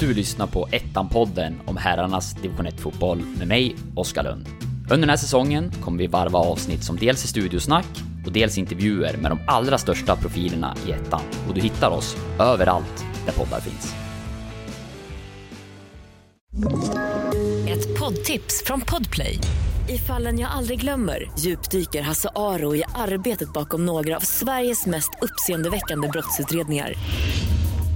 du lyssnar på Ettan-podden om herrarnas division 1-fotboll med mig, Oskar Lund. Under den här säsongen kommer vi varva avsnitt som dels är studiosnack och dels intervjuer med de allra största profilerna i Ettan. Och du hittar oss överallt där poddar finns. Ett poddtips från Podplay. I fallen jag aldrig glömmer djupdyker Hasse Aro i arbetet bakom några av Sveriges mest uppseendeväckande brottsutredningar.